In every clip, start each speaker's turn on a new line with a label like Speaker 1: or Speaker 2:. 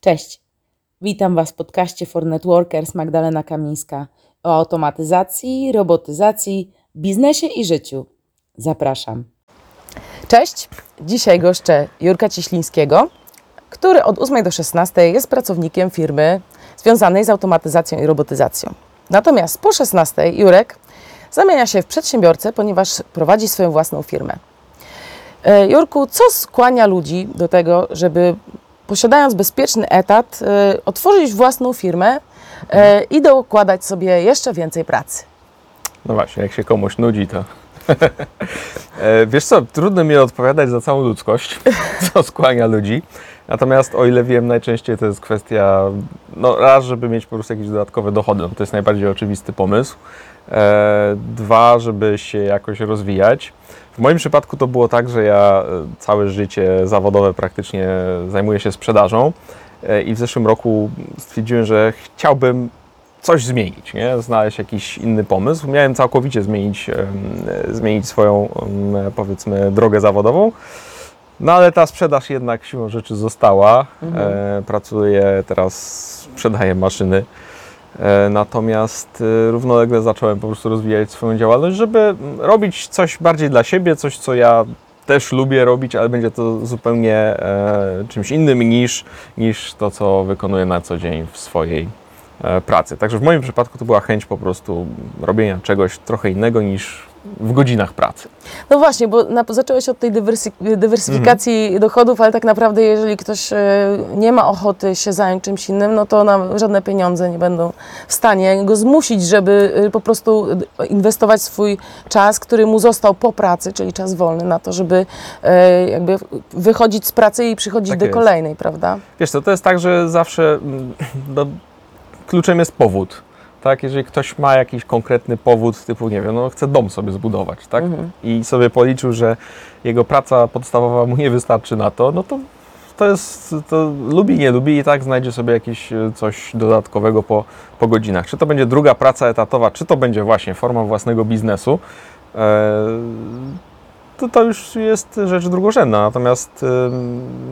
Speaker 1: Cześć. Witam Was w podcaście For Networkers Magdalena Kamińska o automatyzacji, robotyzacji, biznesie i życiu. Zapraszam. Cześć. Dzisiaj goszczę Jurka Cieślińskiego, który od 8 do 16 jest pracownikiem firmy związanej z automatyzacją i robotyzacją. Natomiast po 16 Jurek zamienia się w przedsiębiorcę, ponieważ prowadzi swoją własną firmę. E, Jurku, co skłania ludzi do tego, żeby posiadając bezpieczny etat, e, otworzyć własną firmę e, i dokładać sobie jeszcze więcej pracy?
Speaker 2: No właśnie, jak się komuś nudzi, to. Wiesz co, trudno mi odpowiadać za całą ludzkość, co skłania ludzi. Natomiast o ile wiem, najczęściej to jest kwestia, no raz, żeby mieć po prostu jakieś dodatkowe dochody, no to jest najbardziej oczywisty pomysł. E, dwa, żeby się jakoś rozwijać. W moim przypadku to było tak, że ja e, całe życie zawodowe praktycznie zajmuję się sprzedażą e, i w zeszłym roku stwierdziłem, że chciałbym coś zmienić, nie? znaleźć jakiś inny pomysł. Miałem całkowicie zmienić, zmienić swoją, powiedzmy, drogę zawodową. No ale ta sprzedaż jednak siłą rzeczy została. E, pracuję teraz, sprzedaję maszyny. E, natomiast e, równolegle zacząłem po prostu rozwijać swoją działalność, żeby robić coś bardziej dla siebie, coś co ja też lubię robić, ale będzie to zupełnie e, czymś innym niż, niż to, co wykonuję na co dzień w swojej pracy. Także w moim przypadku to była chęć po prostu robienia czegoś trochę innego niż w godzinach pracy.
Speaker 1: No właśnie, bo na, zacząłeś od tej dywersy- dywersyfikacji
Speaker 2: Mhm.
Speaker 1: dochodów, ale tak naprawdę jeżeli ktoś e, nie ma ochoty się zająć czymś innym, no to nam żadne pieniądze nie będą w stanie go zmusić, żeby e, po prostu inwestować swój czas, który mu został po pracy, czyli czas wolny na to, żeby e, jakby wychodzić z pracy i przychodzić
Speaker 2: Tak
Speaker 1: do
Speaker 2: jest.
Speaker 1: kolejnej, prawda?
Speaker 2: Wiesz co, to jest tak, że zawsze mm, no, kluczem jest powód. Tak, jeżeli ktoś ma jakiś konkretny powód, typu, nie wiem, no chce dom sobie zbudować, tak?
Speaker 1: Mhm.
Speaker 2: I sobie policzył, że jego praca podstawowa mu nie wystarczy na to, no to to jest, to lubi, nie lubi i tak znajdzie sobie jakieś e, coś dodatkowego po, po godzinach. Czy to będzie druga praca etatowa, czy to będzie właśnie forma własnego biznesu, e, to, to już jest rzecz drugorzędna. Natomiast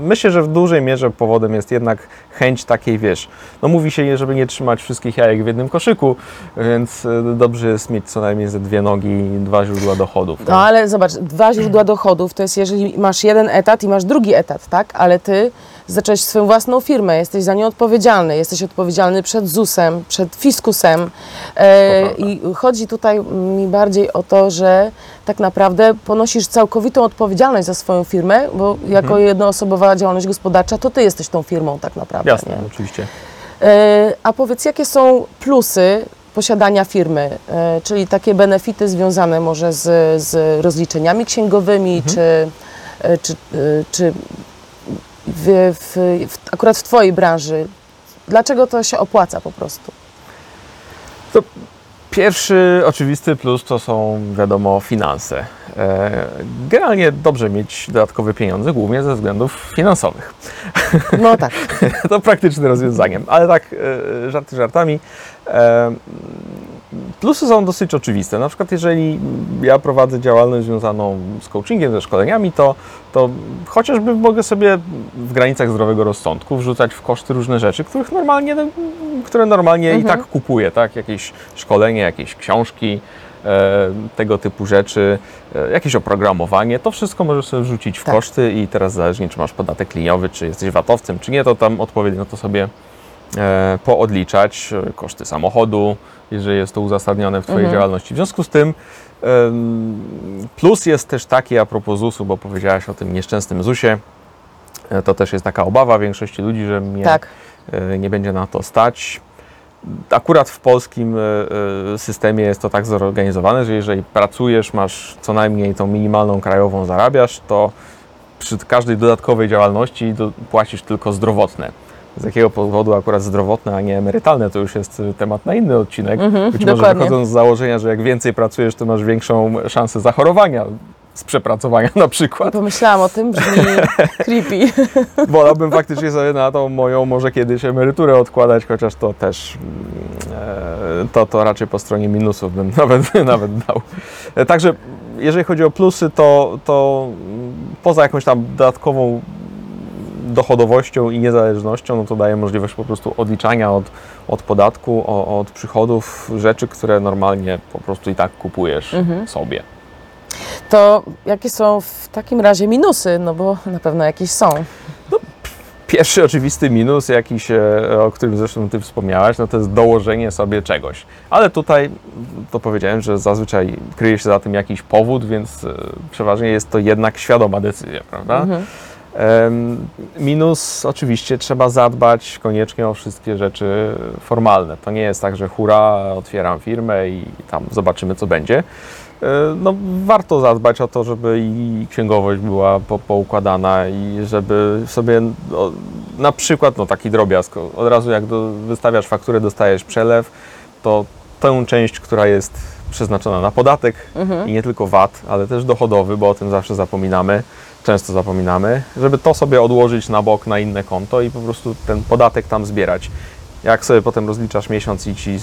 Speaker 2: myślę, że w dużej mierze powodem jest jednak chęć takiej, wiesz, no mówi się, żeby nie trzymać wszystkich jajek w jednym koszyku, więc y, dobrze jest mieć co najmniej ze dwie nogi i dwa źródła dochodów. tak?
Speaker 1: No ale zobacz, dwa źródła dochodów to jest jeżeli masz jeden etat i masz drugi etat, tak? Ale ty zacząłeś swoją własną firmę, jesteś za nią odpowiedzialny, jesteś odpowiedzialny przed ZUS-em, przed fiskusem. E. I chodzi tutaj mi bardziej o to, że tak naprawdę ponosisz całkowitą odpowiedzialność za swoją firmę, bo jako
Speaker 2: Mhm.
Speaker 1: jednoosobowa działalność gospodarcza to ty jesteś tą firmą tak naprawdę.
Speaker 2: Jasne,
Speaker 1: nie?
Speaker 2: oczywiście.
Speaker 1: E, A powiedz, jakie są plusy posiadania firmy, e, czyli takie benefity związane może z, z rozliczeniami księgowymi, czy, e, czy, e, czy w, w, w, akurat w Twojej branży, dlaczego to się opłaca po prostu?
Speaker 2: Pierwszy oczywisty plus to są, wiadomo, finanse. E, Generalnie dobrze mieć dodatkowe pieniądze, głównie ze względów finansowych.
Speaker 1: No tak.
Speaker 2: to praktyczne rozwiązanie. Ale tak, e, żarty żartami. Plusy są dosyć oczywiste. Na przykład, jeżeli ja prowadzę działalność związaną z coachingiem, ze szkoleniami, to, to chociażby mogę sobie w granicach zdrowego rozsądku wrzucać w koszty różne rzeczy, których normalnie, no, które normalnie i
Speaker 1: Mhm.
Speaker 2: tak kupuję, tak? Jakieś szkolenie, jakieś książki, e, tego typu rzeczy, e, jakieś oprogramowanie, to wszystko możesz sobie wrzucić w
Speaker 1: Tak.
Speaker 2: koszty i teraz zależnie, czy masz podatek liniowy, czy jesteś VAT-owcem, czy nie, to tam odpowiednio to sobie poodliczać, e, koszty samochodu, jeżeli jest to uzasadnione w Twojej
Speaker 1: Mhm.
Speaker 2: działalności. W związku z tym plus jest też taki a propos ZUS-u, bo powiedziałaś o tym nieszczęsnym ZUS-ie, e, to też jest taka obawa większości ludzi, że mnie
Speaker 1: Tak.
Speaker 2: e, nie będzie na to stać. Akurat w polskim e, e, systemie jest to tak zorganizowane, że jeżeli pracujesz, masz co najmniej tą minimalną krajową zarabiasz, to przy każdej dodatkowej działalności płacisz tylko zdrowotne. Z jakiego powodu akurat zdrowotne, a nie emerytalne, to już jest y, temat na inny odcinek.
Speaker 1: Mhm,
Speaker 2: Być może wychodząc z założenia, że jak więcej pracujesz, to masz większą szansę zachorowania z przepracowania na przykład.
Speaker 1: Pomyślałam o tym, brzmi creepy.
Speaker 2: Wolałbym faktycznie sobie na tą moją może kiedyś emeryturę odkładać, chociaż to też mm, e, to, to raczej po stronie minusów bym nawet, nawet dał. E, Także jeżeli chodzi o plusy, to, to mm, poza jakąś tam dodatkową dochodowością i niezależnością, no to daje możliwość po prostu odliczania od, od podatku, o, od przychodów rzeczy, które normalnie po prostu i tak kupujesz
Speaker 1: Mhm.
Speaker 2: sobie.
Speaker 1: To jakie są w takim razie minusy? No bo na pewno jakieś są.
Speaker 2: Pierwszy oczywisty minus, jakiś, o którym zresztą Ty wspomniałaś, no to jest dołożenie sobie czegoś. Ale tutaj to powiedziałem, że zazwyczaj kryje się za tym jakiś powód, więc e, przeważnie jest to jednak świadoma decyzja, prawda?
Speaker 1: Mhm.
Speaker 2: Minus oczywiście trzeba zadbać koniecznie o wszystkie rzeczy formalne. To nie jest tak, że hura, otwieram firmę i tam zobaczymy co będzie. E, No, warto zadbać o to, żeby i księgowość była po, poukładana i żeby sobie no, na przykład, no taki drobiazg, od razu jak do, wystawiasz fakturę, dostajesz przelew, to tę część, która jest przeznaczona na podatek
Speaker 1: Mhm.
Speaker 2: i nie tylko VAT, ale też dochodowy, bo o tym zawsze zapominamy, często zapominamy, żeby to sobie odłożyć na bok na inne konto i po prostu ten podatek tam zbierać. Jak sobie potem rozliczasz miesiąc i ci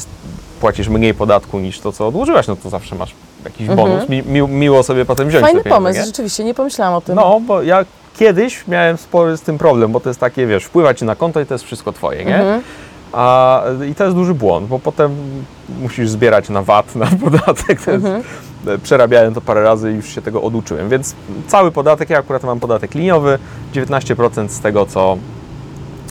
Speaker 2: płacisz mniej podatku niż to, co odłożyłaś, no to zawsze masz jakiś
Speaker 1: Mhm.
Speaker 2: bonus. Mi, mi, miło sobie potem wziąć
Speaker 1: Fajny
Speaker 2: te pieniądze,
Speaker 1: pomysł,
Speaker 2: nie?
Speaker 1: rzeczywiście, nie pomyślałam o tym.
Speaker 2: No, bo ja kiedyś miałem spory z tym problem, bo to jest takie, wiesz, wpływa ci na konto i to jest wszystko twoje, nie?
Speaker 1: Mhm.
Speaker 2: A, I to jest duży błąd, bo potem musisz zbierać na VAT, na podatek.
Speaker 1: Mhm.
Speaker 2: Przerabiałem to parę razy i już się tego oduczyłem. Więc cały podatek, ja akurat mam podatek liniowy, 19% z tego, co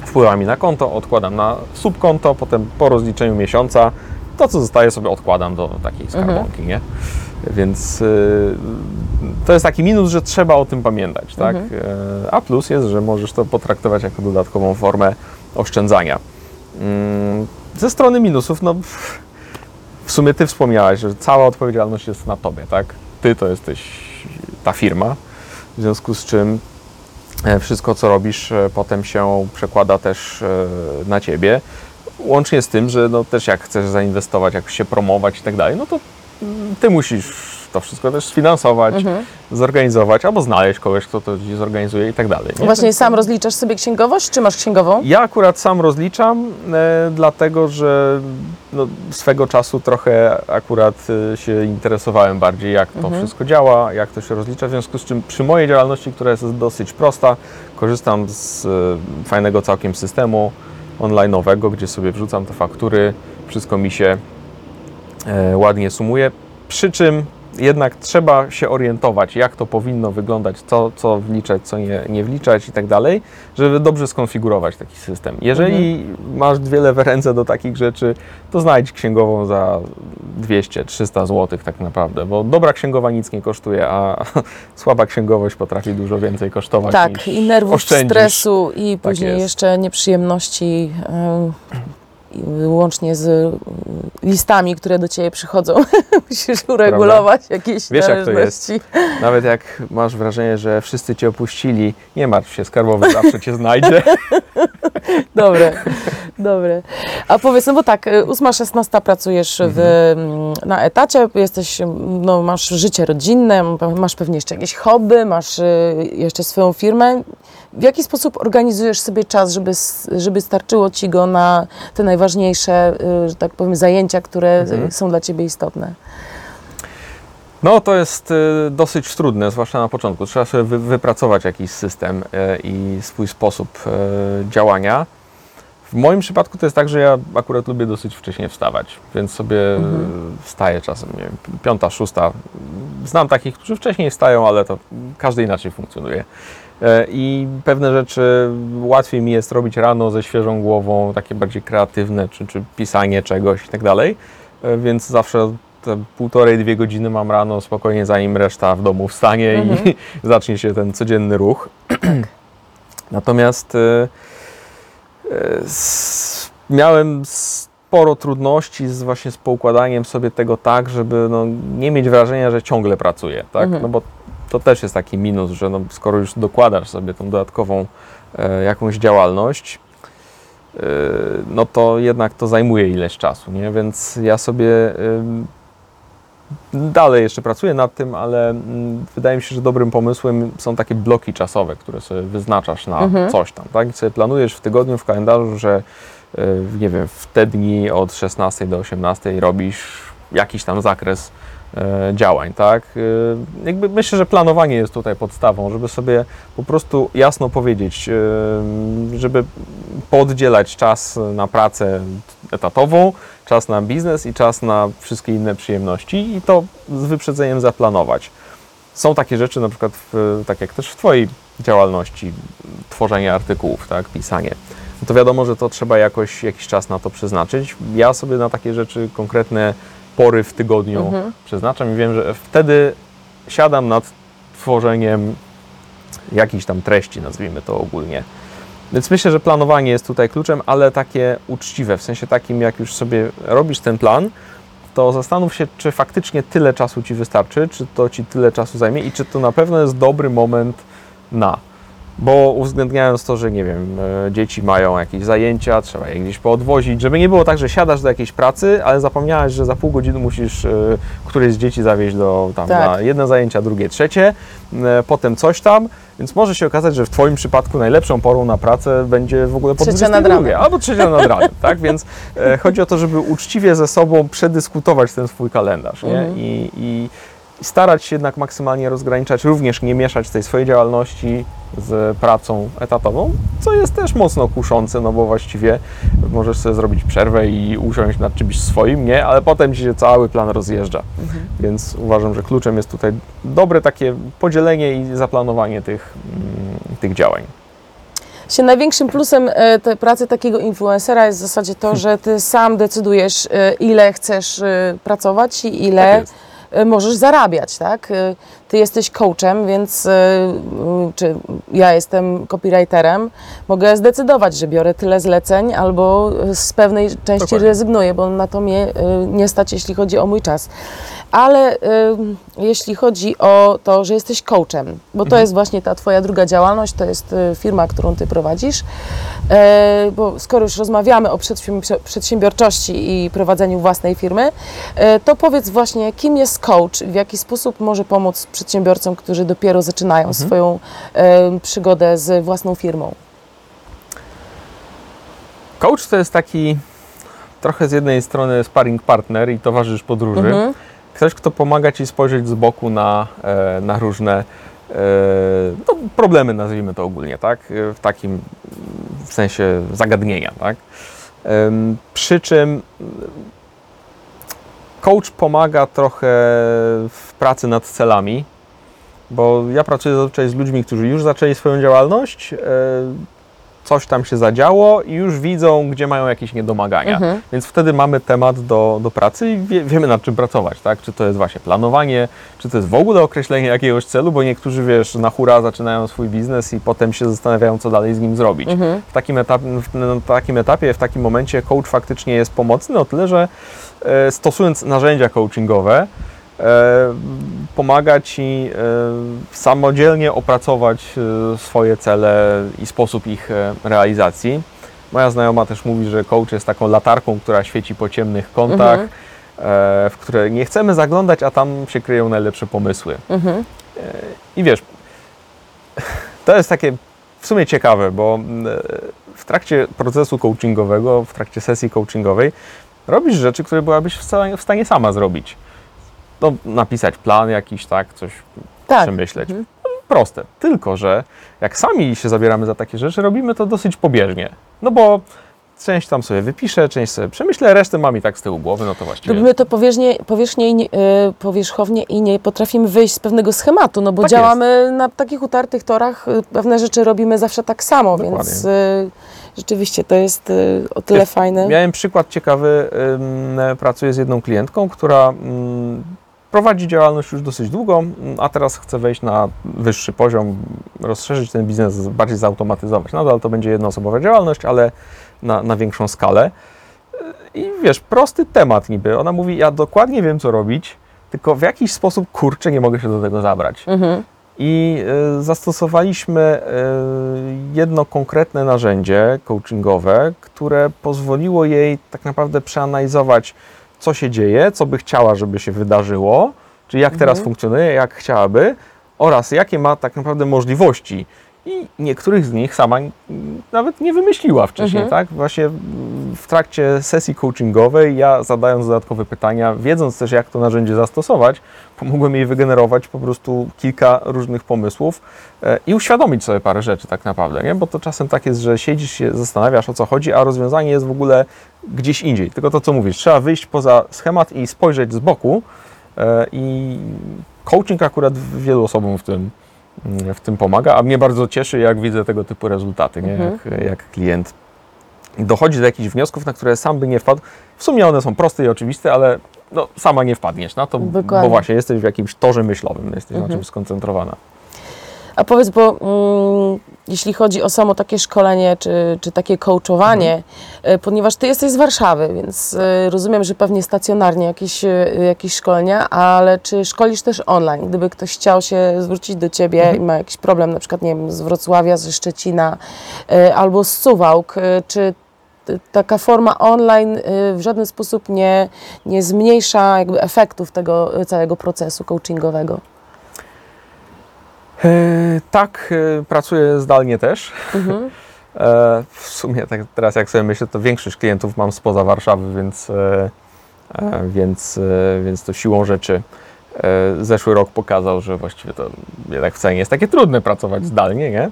Speaker 2: wpływa mi na konto, odkładam na subkonto, potem po rozliczeniu miesiąca to, co zostaje, sobie odkładam do takiej skarbonki, nie? Więc y, to jest taki minus, że trzeba o tym pamiętać, tak? Y, A plus jest, że możesz to potraktować jako dodatkową formę oszczędzania. Mm, Ze strony minusów, no w sumie Ty wspomniałaś, że cała odpowiedzialność jest na Tobie, tak? Ty to jesteś ta firma, w związku z czym e, wszystko, co robisz, e, potem się przekłada też e, na Ciebie. Łącznie z tym, że no też jak chcesz zainwestować, jak się promować i tak dalej, no to mm, Ty musisz to wszystko też sfinansować,
Speaker 1: Mhm.
Speaker 2: zorganizować, albo znaleźć kogoś, kto to zorganizuje i tak dalej. nie?
Speaker 1: Właśnie sam rozliczasz sobie księgowość, czy masz księgową?
Speaker 2: Ja akurat sam rozliczam, e, dlatego że no, swego czasu trochę akurat e, się interesowałem bardziej, jak to
Speaker 1: Mhm.
Speaker 2: wszystko działa, jak to się rozlicza. W związku z czym przy mojej działalności, która jest dosyć prosta, korzystam z e, fajnego całkiem systemu online'owego, gdzie sobie wrzucam te faktury, wszystko mi się e, ładnie sumuje. Przy czym jednak trzeba się orientować, jak to powinno wyglądać, co, co wliczać, co nie, nie wliczać i tak dalej, żeby dobrze skonfigurować taki system. Jeżeli masz dwie lewe ręce do takich rzeczy, to znajdź księgową za 200-300 zł tak naprawdę, bo dobra księgowa nic nie kosztuje, a słaba księgowość potrafi dużo więcej kosztować
Speaker 1: Tak, i nerwów, stresu i później
Speaker 2: jest.
Speaker 1: jeszcze nieprzyjemności, łącznie z y, listami, które do Ciebie przychodzą. Musisz uregulować jakieś
Speaker 2: Wiesz, jak to jest. Nawet jak masz wrażenie, że wszyscy cię opuścili, nie martw się, skarbowy zawsze cię znajdzie.
Speaker 1: Dobre, dobre. A powiedz, no bo tak, y, 8-16 pracujesz w, mm, na etacie, jesteś, no, masz życie rodzinne, masz pewnie jeszcze jakieś hobby, masz y, jeszcze swoją firmę. W jaki sposób organizujesz sobie czas, żeby, żeby starczyło Ci go na te najważniejsze, y, że tak powiem, zajęcia, które y,
Speaker 2: Mhm.
Speaker 1: są dla Ciebie istotne?
Speaker 2: No to jest y, dosyć trudne, zwłaszcza na początku. Trzeba sobie wy, wypracować jakiś system y, i swój sposób y, działania. W moim przypadku to jest tak, że ja akurat lubię dosyć wcześnie wstawać, więc sobie
Speaker 1: Mhm.
Speaker 2: wstaję czasem, nie wiem, piąta, szósta. Znam takich, którzy wcześniej wstają, ale to każdy inaczej funkcjonuje. Y, I pewne rzeczy łatwiej mi jest robić rano ze świeżą głową, takie bardziej kreatywne, czy, czy pisanie czegoś i tak dalej. Y, Więc zawsze te półtorej, dwie godziny mam rano spokojnie, zanim reszta w domu wstanie
Speaker 1: Mhm.
Speaker 2: i zacznie się ten codzienny ruch. Natomiast y, y, s- miałem sporo trudności z, właśnie z poukładaniem sobie tego tak, żeby no, nie mieć wrażenia, że ciągle pracuję, tak?
Speaker 1: Mhm.
Speaker 2: No bo to też jest taki minus, że no, skoro już dokładasz sobie tą dodatkową e, jakąś działalność, e, no to jednak to zajmuje ileś czasu, nie? Więc ja sobie ym, dalej jeszcze pracuję nad tym, ale mm, wydaje mi się, że dobrym pomysłem są takie bloki czasowe, które sobie wyznaczasz na
Speaker 1: Mhm.
Speaker 2: coś tam, tak? I sobie planujesz w tygodniu, w kalendarzu, że y, nie wiem, w te dni od 16 do 18 robisz jakiś tam zakres działań, tak? E, jakby myślę, że planowanie jest tutaj podstawą, żeby sobie po prostu jasno powiedzieć, e, żeby poddzielać czas na pracę etatową, czas na biznes i czas na wszystkie inne przyjemności i to z wyprzedzeniem zaplanować. Są takie rzeczy, na przykład, w, tak jak też w Twojej działalności, tworzenie artykułów, tak, pisanie. No to wiadomo, że to trzeba jakoś jakiś czas na to przeznaczyć. Ja sobie na takie rzeczy konkretne pory w tygodniu
Speaker 1: Mhm.
Speaker 2: przeznaczam i wiem, że wtedy siadam nad tworzeniem jakichś tam treści, nazwijmy to ogólnie. Więc myślę, że planowanie jest tutaj kluczem, ale takie uczciwe, w sensie takim, jak już sobie robisz ten plan, to zastanów się, czy faktycznie tyle czasu Ci wystarczy, czy to Ci tyle czasu zajmie i czy to na pewno jest dobry moment na. Bo uwzględniając to, że nie wiem, e, dzieci mają jakieś zajęcia, trzeba je gdzieś poodwozić, żeby nie było tak, że siadasz do jakiejś pracy, ale zapomniałeś, że za pół godziny musisz e, któreś z dzieci zawieźć do tam
Speaker 1: Tak.
Speaker 2: na jedne zajęcia, drugie trzecie, e, potem coś tam, więc może się okazać, że w Twoim przypadku najlepszą porą na pracę będzie w ogóle po
Speaker 1: Trzecia nad
Speaker 2: 22,
Speaker 1: ranem.
Speaker 2: albo trzecia nad ranem, tak? Więc chodzi o to, żeby uczciwie ze sobą przedyskutować ten swój kalendarz, nie?
Speaker 1: Mhm.
Speaker 2: I i starać się jednak maksymalnie rozgraniczać, również nie mieszać tej swojej działalności z pracą etatową, co jest też mocno kuszące, no bo właściwie możesz sobie zrobić przerwę i usiąść nad czymś swoim, nie? Ale potem ci się cały plan rozjeżdża.
Speaker 1: Mhm.
Speaker 2: Więc uważam, że kluczem jest tutaj dobre takie podzielenie i zaplanowanie tych, mm, tych działań.
Speaker 1: Się największym plusem e, tej pracy takiego influencera jest w zasadzie to, że ty sam decydujesz, e, ile chcesz e, pracować i ile
Speaker 2: Tak
Speaker 1: możesz zarabiać, tak? Ty jesteś coachem, więc e, m, czy ja jestem copywriterem, mogę zdecydować, że biorę tyle zleceń albo z pewnej części
Speaker 2: Dokładnie.
Speaker 1: rezygnuję, bo na to mnie e, nie stać, jeśli chodzi o mój czas. Ale jeśli chodzi o to, że jesteś coachem, bo to
Speaker 2: Mhm.
Speaker 1: jest właśnie ta twoja druga działalność, to jest firma, którą ty prowadzisz, bo skoro już rozmawiamy o przedsiębi- przedsiębiorczości i prowadzeniu własnej firmy, to powiedz właśnie, kim jest coach w jaki sposób może pomóc przedsiębiorcom, którzy dopiero zaczynają
Speaker 2: Mhm.
Speaker 1: swoją e, przygodę z własną firmą.
Speaker 2: Coach to jest taki trochę z jednej strony sparring partner i towarzysz podróży.
Speaker 1: Mhm.
Speaker 2: Ktoś, kto pomaga Ci spojrzeć z boku na, e, na różne e, no, problemy, nazwijmy to ogólnie, tak? E, W takim w sensie zagadnienia, tak? Przy czym coach pomaga trochę w pracy nad celami, bo ja pracuję zazwyczaj z ludźmi, którzy już zaczęli swoją działalność, e, coś tam się zadziało i już widzą, gdzie mają jakieś niedomagania.
Speaker 1: Mhm.
Speaker 2: Więc wtedy mamy temat do, do pracy i wie, wiemy nad czym pracować, tak? Czy to jest właśnie planowanie, czy to jest w ogóle określenie jakiegoś celu, bo niektórzy, wiesz, na hura zaczynają swój biznes i potem się zastanawiają, co dalej z nim zrobić.
Speaker 1: Mhm.
Speaker 2: W, takim etapie, w na takim etapie, w takim momencie coach faktycznie jest pomocny o tyle, że e, stosując narzędzia coachingowe, pomaga Ci e, samodzielnie opracować e, swoje cele i sposób ich e, realizacji. Moja znajoma też mówi, że coach jest taką latarką, która świeci po ciemnych kątach,
Speaker 1: Mhm.
Speaker 2: e, w które nie chcemy zaglądać, a tam się kryją najlepsze pomysły.
Speaker 1: Mhm.
Speaker 2: I wiesz, to jest takie w sumie ciekawe, bo e, w trakcie procesu coachingowego, w trakcie sesji coachingowej, robisz rzeczy, które byłabyś w stanie sama zrobić. No, napisać plan jakiś, tak, coś
Speaker 1: Tak.
Speaker 2: przemyśleć.
Speaker 1: Mhm.
Speaker 2: Proste. Tylko, że jak sami się zabieramy za takie rzeczy, robimy to dosyć pobieżnie. No bo część tam sobie wypiszę, część sobie przemyślę, resztę mam i tak z tyłu głowy, no to właściwie...
Speaker 1: Robimy to powierzchnie, powierzchnie i e, powierzchownie i nie potrafimy wyjść z pewnego schematu, no bo
Speaker 2: Tak
Speaker 1: działamy na takich utartych torach, e, pewne rzeczy robimy zawsze tak samo,
Speaker 2: Dokładnie.
Speaker 1: więc e, rzeczywiście to jest o tyle
Speaker 2: Wiesz,
Speaker 1: fajne.
Speaker 2: Miałem przykład ciekawy. Pracuję z jedną klientką, która prowadzi działalność już dosyć długo, ym, a teraz chce wejść na wyższy poziom, rozszerzyć ten biznes, bardziej zautomatyzować. Nadal to będzie jednoosobowa działalność, ale na, na większą skalę. I wiesz, prosty temat niby. Ona mówi, ja dokładnie wiem, co robić, tylko w jakiś sposób, kurczę, nie mogę się do tego zabrać.
Speaker 1: Mhm.
Speaker 2: I y, zastosowaliśmy y, jedno konkretne narzędzie coachingowe, które pozwoliło jej tak naprawdę przeanalizować, co się dzieje, co by chciała, żeby się wydarzyło, czyli jak teraz
Speaker 1: Mhm.
Speaker 2: funkcjonuje, jak chciałaby, oraz jakie ma tak naprawdę możliwości i niektórych z nich sama nawet nie wymyśliła wcześniej,
Speaker 1: Mhm.
Speaker 2: tak? Właśnie w trakcie sesji coachingowej ja zadając dodatkowe pytania, wiedząc też jak to narzędzie zastosować, pomogłem jej wygenerować po prostu kilka różnych pomysłów e, i uświadomić sobie parę rzeczy tak naprawdę, nie? Bo to czasem tak jest, że siedzisz się, zastanawiasz o co chodzi, a rozwiązanie jest w ogóle gdzieś indziej. Tylko to, co mówisz, trzeba wyjść poza schemat i spojrzeć z boku e, i coaching akurat wielu osobom w tym, w tym pomaga, a mnie bardzo cieszy, jak widzę tego typu rezultaty, nie?
Speaker 1: Mhm.
Speaker 2: Jak, jak klient dochodzi do jakichś wniosków, na które sam by nie wpadł. W sumie one są proste i oczywiste, ale no, sama nie wpadniesz na to, bo
Speaker 1: Dokładnie.
Speaker 2: właśnie jesteś w jakimś torze myślowym, jesteś na
Speaker 1: Mhm.
Speaker 2: czymś skoncentrowana.
Speaker 1: A powiedz, bo mm, jeśli chodzi o samo takie szkolenie, czy, czy takie coachowanie, y, ponieważ Ty jesteś z Warszawy, więc y, rozumiem, że pewnie stacjonarnie jakieś, y, jakieś szkolenia, ale czy szkolisz też online? Gdyby ktoś chciał się zwrócić do Ciebie i ma jakiś problem, na przykład, nie wiem, z Wrocławia, ze Szczecina y, albo z Suwałk, y, czy taka forma online w żaden sposób nie, nie zmniejsza jakby efektów tego całego procesu coachingowego?
Speaker 2: E, tak, e, pracuję zdalnie też.
Speaker 1: Mhm.
Speaker 2: E, w sumie tak teraz jak sobie myślę, to większość klientów mam spoza Warszawy, więc, więc, więc to siłą rzeczy zeszły rok pokazał, że właściwie to jednak wcale nie jest takie trudne pracować zdalnie, nie?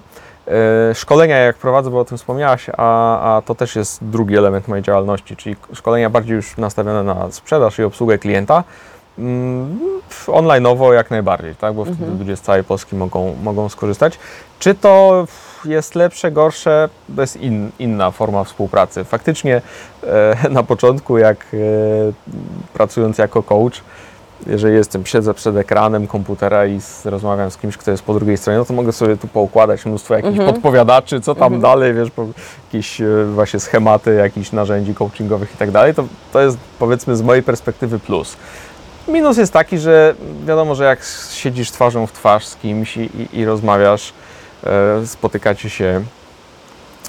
Speaker 2: Szkolenia jak prowadzę, bo o tym wspomniałaś, a, a to też jest drugi element mojej działalności, czyli szkolenia bardziej już nastawione na sprzedaż i obsługę klienta. Mm, Online'owo jak najbardziej, tak? bo wtedy
Speaker 1: Mhm.
Speaker 2: ludzie z całej Polski mogą, mogą skorzystać. Czy to jest lepsze, gorsze? To jest in, inna forma współpracy. Faktycznie e, na początku, jak e, pracując jako coach, jeżeli jestem, siedzę przed ekranem komputera i z, rozmawiam z kimś, kto jest po drugiej stronie, no to mogę sobie tu poukładać mnóstwo jakichś
Speaker 1: Mhm.
Speaker 2: podpowiadaczy, co tam
Speaker 1: Mhm.
Speaker 2: dalej, wiesz, po, jakieś e, właśnie schematy, jakichś narzędzi coachingowych i tak dalej. To, to jest powiedzmy z mojej perspektywy plus. Minus jest taki, że wiadomo, że jak siedzisz twarzą w twarz z kimś i, i, i rozmawiasz, e, spotykacie się,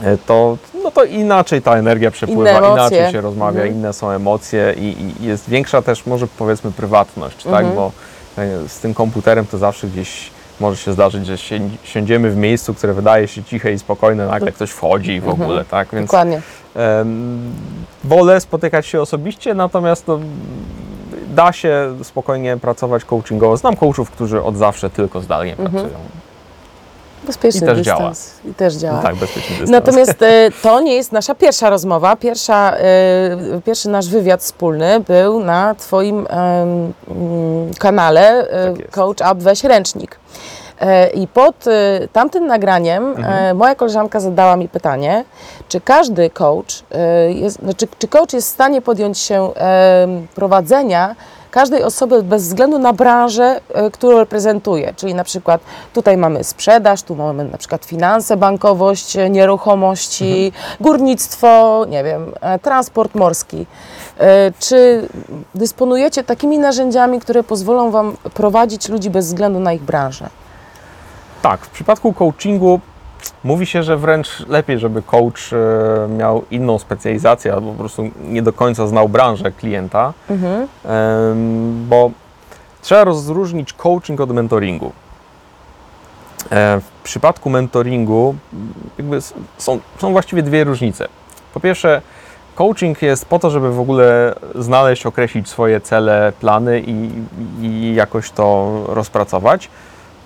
Speaker 2: e, to, no to inaczej ta energia przepływa,
Speaker 1: Inne emocje.
Speaker 2: inaczej się rozmawia,
Speaker 1: Mhm.
Speaker 2: inne są emocje i, i jest większa też może powiedzmy prywatność,
Speaker 1: Mhm.
Speaker 2: tak? Bo e, z tym komputerem to zawsze gdzieś może się zdarzyć, że si- siądziemy w miejscu, które wydaje się ciche i spokojne, nagle ktoś wchodzi i w
Speaker 1: Mhm.
Speaker 2: ogóle, tak? Więc
Speaker 1: Dokładnie.
Speaker 2: Em, wolę spotykać się osobiście, natomiast no, da się spokojnie pracować coachingowo. Znam coachów, którzy od zawsze tylko zdalnie
Speaker 1: Mhm.
Speaker 2: pracują.
Speaker 1: Bezpieczny
Speaker 2: I też
Speaker 1: dystans. I też działa.
Speaker 2: No tak, bezpieczny dystans.
Speaker 1: Natomiast e, to nie jest nasza pierwsza rozmowa. Pierwsza, e, pierwszy nasz wywiad wspólny był na Twoim mm, kanale e,
Speaker 2: Tak.
Speaker 1: Coach Up Weź Ręcznik. E, I pod e, tamtym nagraniem e,
Speaker 2: Mhm.
Speaker 1: moja koleżanka zadała mi pytanie, czy każdy coach jest, znaczy, czy coach jest w stanie podjąć się prowadzenia każdej osoby bez względu na branżę, którą reprezentuje. Czyli na przykład tutaj mamy sprzedaż, tu mamy na przykład finanse, bankowość, nieruchomości, górnictwo, nie wiem, transport morski. Czy dysponujecie takimi narzędziami, które pozwolą Wam prowadzić ludzi bez względu na ich branżę?
Speaker 2: Tak, w przypadku coachingu mówi się, że wręcz lepiej, żeby coach e, miał inną specjalizację albo po prostu nie do końca znał branżę klienta,
Speaker 1: Mhm.
Speaker 2: Bo trzeba rozróżnić coaching od mentoringu. E, W przypadku mentoringu są, są właściwie dwie różnice. Po pierwsze, coaching jest po to, żeby w ogóle znaleźć, określić swoje cele, plany i, i jakoś to rozpracować.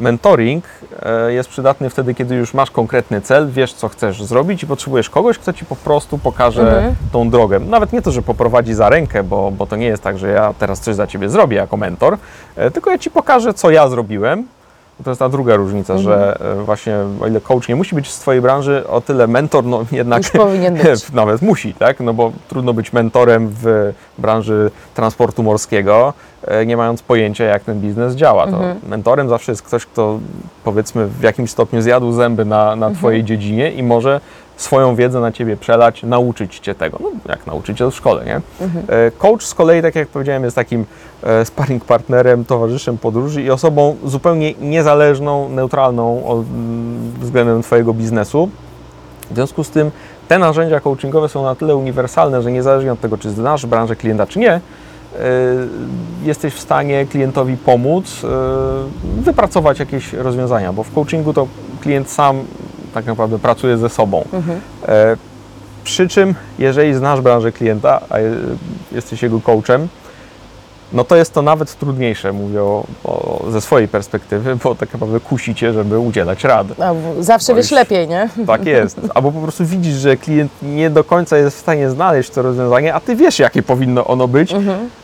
Speaker 2: Mentoring e, jest przydatny wtedy, kiedy już masz konkretny cel, wiesz, co chcesz zrobić i potrzebujesz kogoś, kto ci po prostu pokaże
Speaker 1: Mhm.
Speaker 2: tą drogę. Nawet nie to, że poprowadzi za rękę, bo, bo to nie jest tak, że ja teraz coś za ciebie zrobię jako mentor, e, tylko ja ci pokażę, co ja zrobiłem. To jest ta druga różnica,
Speaker 1: Mhm.
Speaker 2: że właśnie o ile coach nie musi być z twojej branży, o tyle mentor no jednak
Speaker 1: Już powinien być.
Speaker 2: nawet musi, tak? No bo trudno być mentorem w branży transportu morskiego, e, nie mając pojęcia, jak ten biznes działa. To
Speaker 1: Mhm.
Speaker 2: mentorem zawsze jest ktoś, kto powiedzmy w jakimś stopniu zjadł zęby na, na
Speaker 1: Mhm.
Speaker 2: twojej dziedzinie i może swoją wiedzę na ciebie przelać, nauczyć cię tego. No, jak nauczyciel w szkole, nie?
Speaker 1: Mhm.
Speaker 2: E, Coach z kolei, tak jak powiedziałem, jest takim e, sparring partnerem, towarzyszem podróży i osobą zupełnie niezależną, neutralną od, mm, względem Twojego biznesu. W związku z tym te narzędzia coachingowe są na tyle uniwersalne, że niezależnie od tego, czy znasz branżę klienta, czy nie, e, jesteś w stanie klientowi pomóc wypracować jakieś rozwiązania, bo w coachingu to klient sam tak naprawdę pracuje ze sobą. E, przy czym, jeżeli znasz branżę klienta, a je- jesteś jego coachem, no to jest to nawet trudniejsze, mówię o, o, ze swojej perspektywy, bo tak naprawdę kusi cię, żeby udzielać rad.
Speaker 1: W- zawsze wiesz lepiej, nie?
Speaker 2: Tak jest. Albo po prostu widzisz, że klient nie do końca jest w stanie znaleźć to rozwiązanie, a ty wiesz, jakie powinno ono być,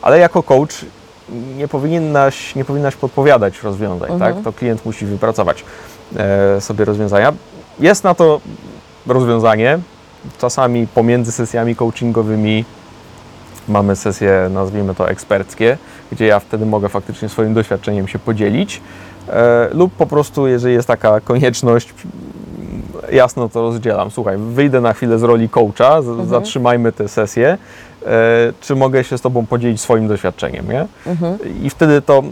Speaker 2: ale jako coach nie powinnaś, nie powinnaś podpowiadać rozwiązań, tak? To klient musi wypracować e, sobie rozwiązania. Jest na to rozwiązanie. Czasami pomiędzy sesjami coachingowymi mamy sesje, nazwijmy to eksperckie, gdzie ja wtedy mogę faktycznie swoim doświadczeniem się podzielić. E, lub po prostu, jeżeli jest taka konieczność, jasno to rozdzielam. Słuchaj, wyjdę na chwilę z roli coacha, z, zatrzymajmy tę sesję. E, czy mogę się z Tobą podzielić swoim doświadczeniem, nie? I wtedy to.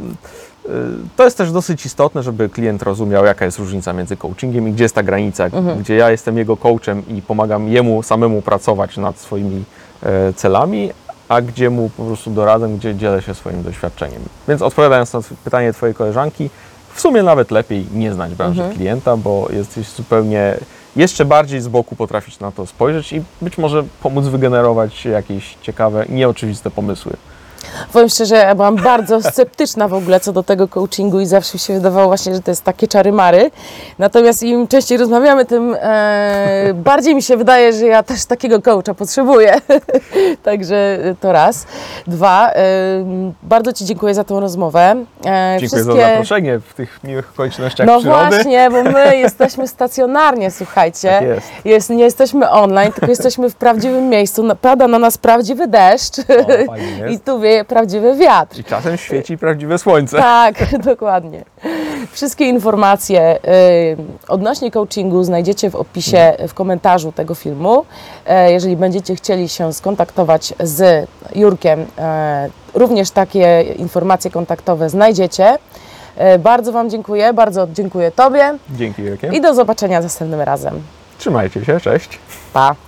Speaker 2: To jest też dosyć istotne, żeby klient rozumiał, jaka jest różnica między coachingiem i gdzie jest ta granica, gdzie ja jestem jego coachem i pomagam jemu samemu pracować nad swoimi e, celami, a gdzie mu po prostu doradzę, gdzie dzielę się swoim doświadczeniem. Więc odpowiadając na pytanie Twojej koleżanki, w sumie nawet lepiej nie znać branży klienta, bo jesteś zupełnie jeszcze bardziej z boku potrafić na to spojrzeć i być może pomóc wygenerować jakieś ciekawe, nieoczywiste pomysły.
Speaker 1: Powiem szczerze, ja byłam bardzo sceptyczna w ogóle co do tego coachingu i zawsze mi się wydawało właśnie, że to jest takie czary-mary. Natomiast im częściej rozmawiamy, tym e, bardziej mi się wydaje, że ja też takiego coacha potrzebuję. Także to raz. Dwa, e, bardzo Ci dziękuję za tą rozmowę. E,
Speaker 2: Dziękuję za zaproszenie w tych miłych okolicznościach
Speaker 1: No
Speaker 2: przyrody.
Speaker 1: właśnie, bo my jesteśmy stacjonarnie, słuchajcie.
Speaker 2: Tak jest.
Speaker 1: Jest, nie jesteśmy online, tylko jesteśmy w prawdziwym miejscu. Pada na nas prawdziwy deszcz
Speaker 2: O,
Speaker 1: i tu wieje prawdziwy wiatr.
Speaker 2: I czasem świeci prawdziwe słońce.
Speaker 1: Tak, dokładnie. Wszystkie informacje y, odnośnie coachingu znajdziecie w opisie, w komentarzu tego filmu. E, jeżeli będziecie chcieli się skontaktować z Jurkiem, e, również takie informacje kontaktowe znajdziecie. E, bardzo Wam dziękuję, bardzo dziękuję Tobie
Speaker 2: Dzięki wielkie.
Speaker 1: i do zobaczenia następnym razem.
Speaker 2: Trzymajcie się, cześć.
Speaker 1: Pa!